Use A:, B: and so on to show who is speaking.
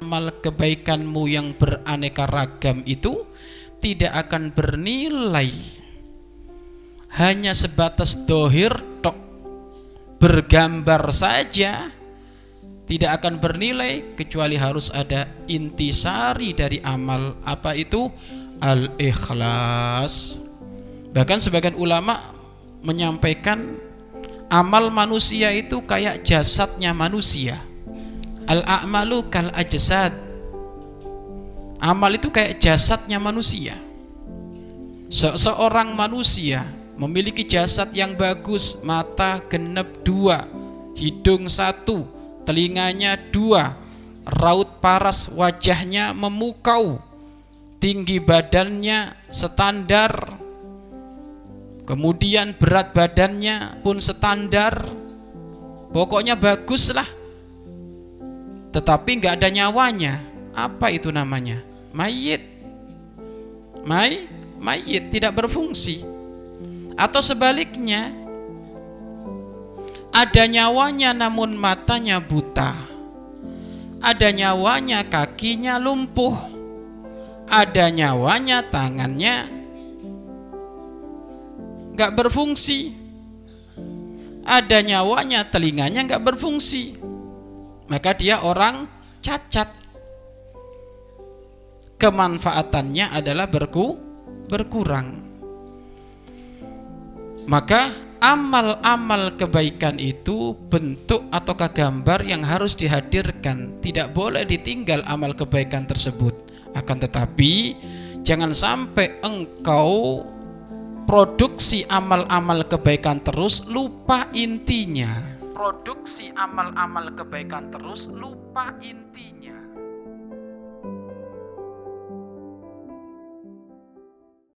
A: amal kebaikanmu yang beraneka ragam itu tidak akan bernilai. Hanya sebatas dohir tok bergambar saja tidak akan bernilai kecuali harus ada intisari dari amal. Apa itu? Al-ikhlas. Bahkan sebagian ulama menyampaikan amal manusia itu kayak jasadnya manusia al-a'malu kal ajsad amal itu kayak jasadnya manusia. Se seorang manusia memiliki jasad yang bagus mata genep dua hidung satu telinganya dua, raut paras wajahnya memukau, tinggi badannya standar, kemudian berat badannya pun standar, pokoknya bagus lah. Tetapi nggak ada nyawanya, apa itu namanya? Mayit. May, mayit tidak berfungsi. Atau sebaliknya, ada nyawanya namun matanya buta. Ada nyawanya kakinya lumpuh. Ada nyawanya tangannya gak berfungsi. Ada nyawanya telinganya gak berfungsi. Maka dia orang cacat. Kemanfaatannya adalah berku, berkurang. Maka amal-amal kebaikan itu bentuk ataukah gambar yang harus dihadirkan tidak boleh ditinggal amal kebaikan tersebut akan tetapi jangan sampai engkau produksi amal-amal kebaikan terus lupa intinya produksi amal-amal kebaikan terus lupa intinya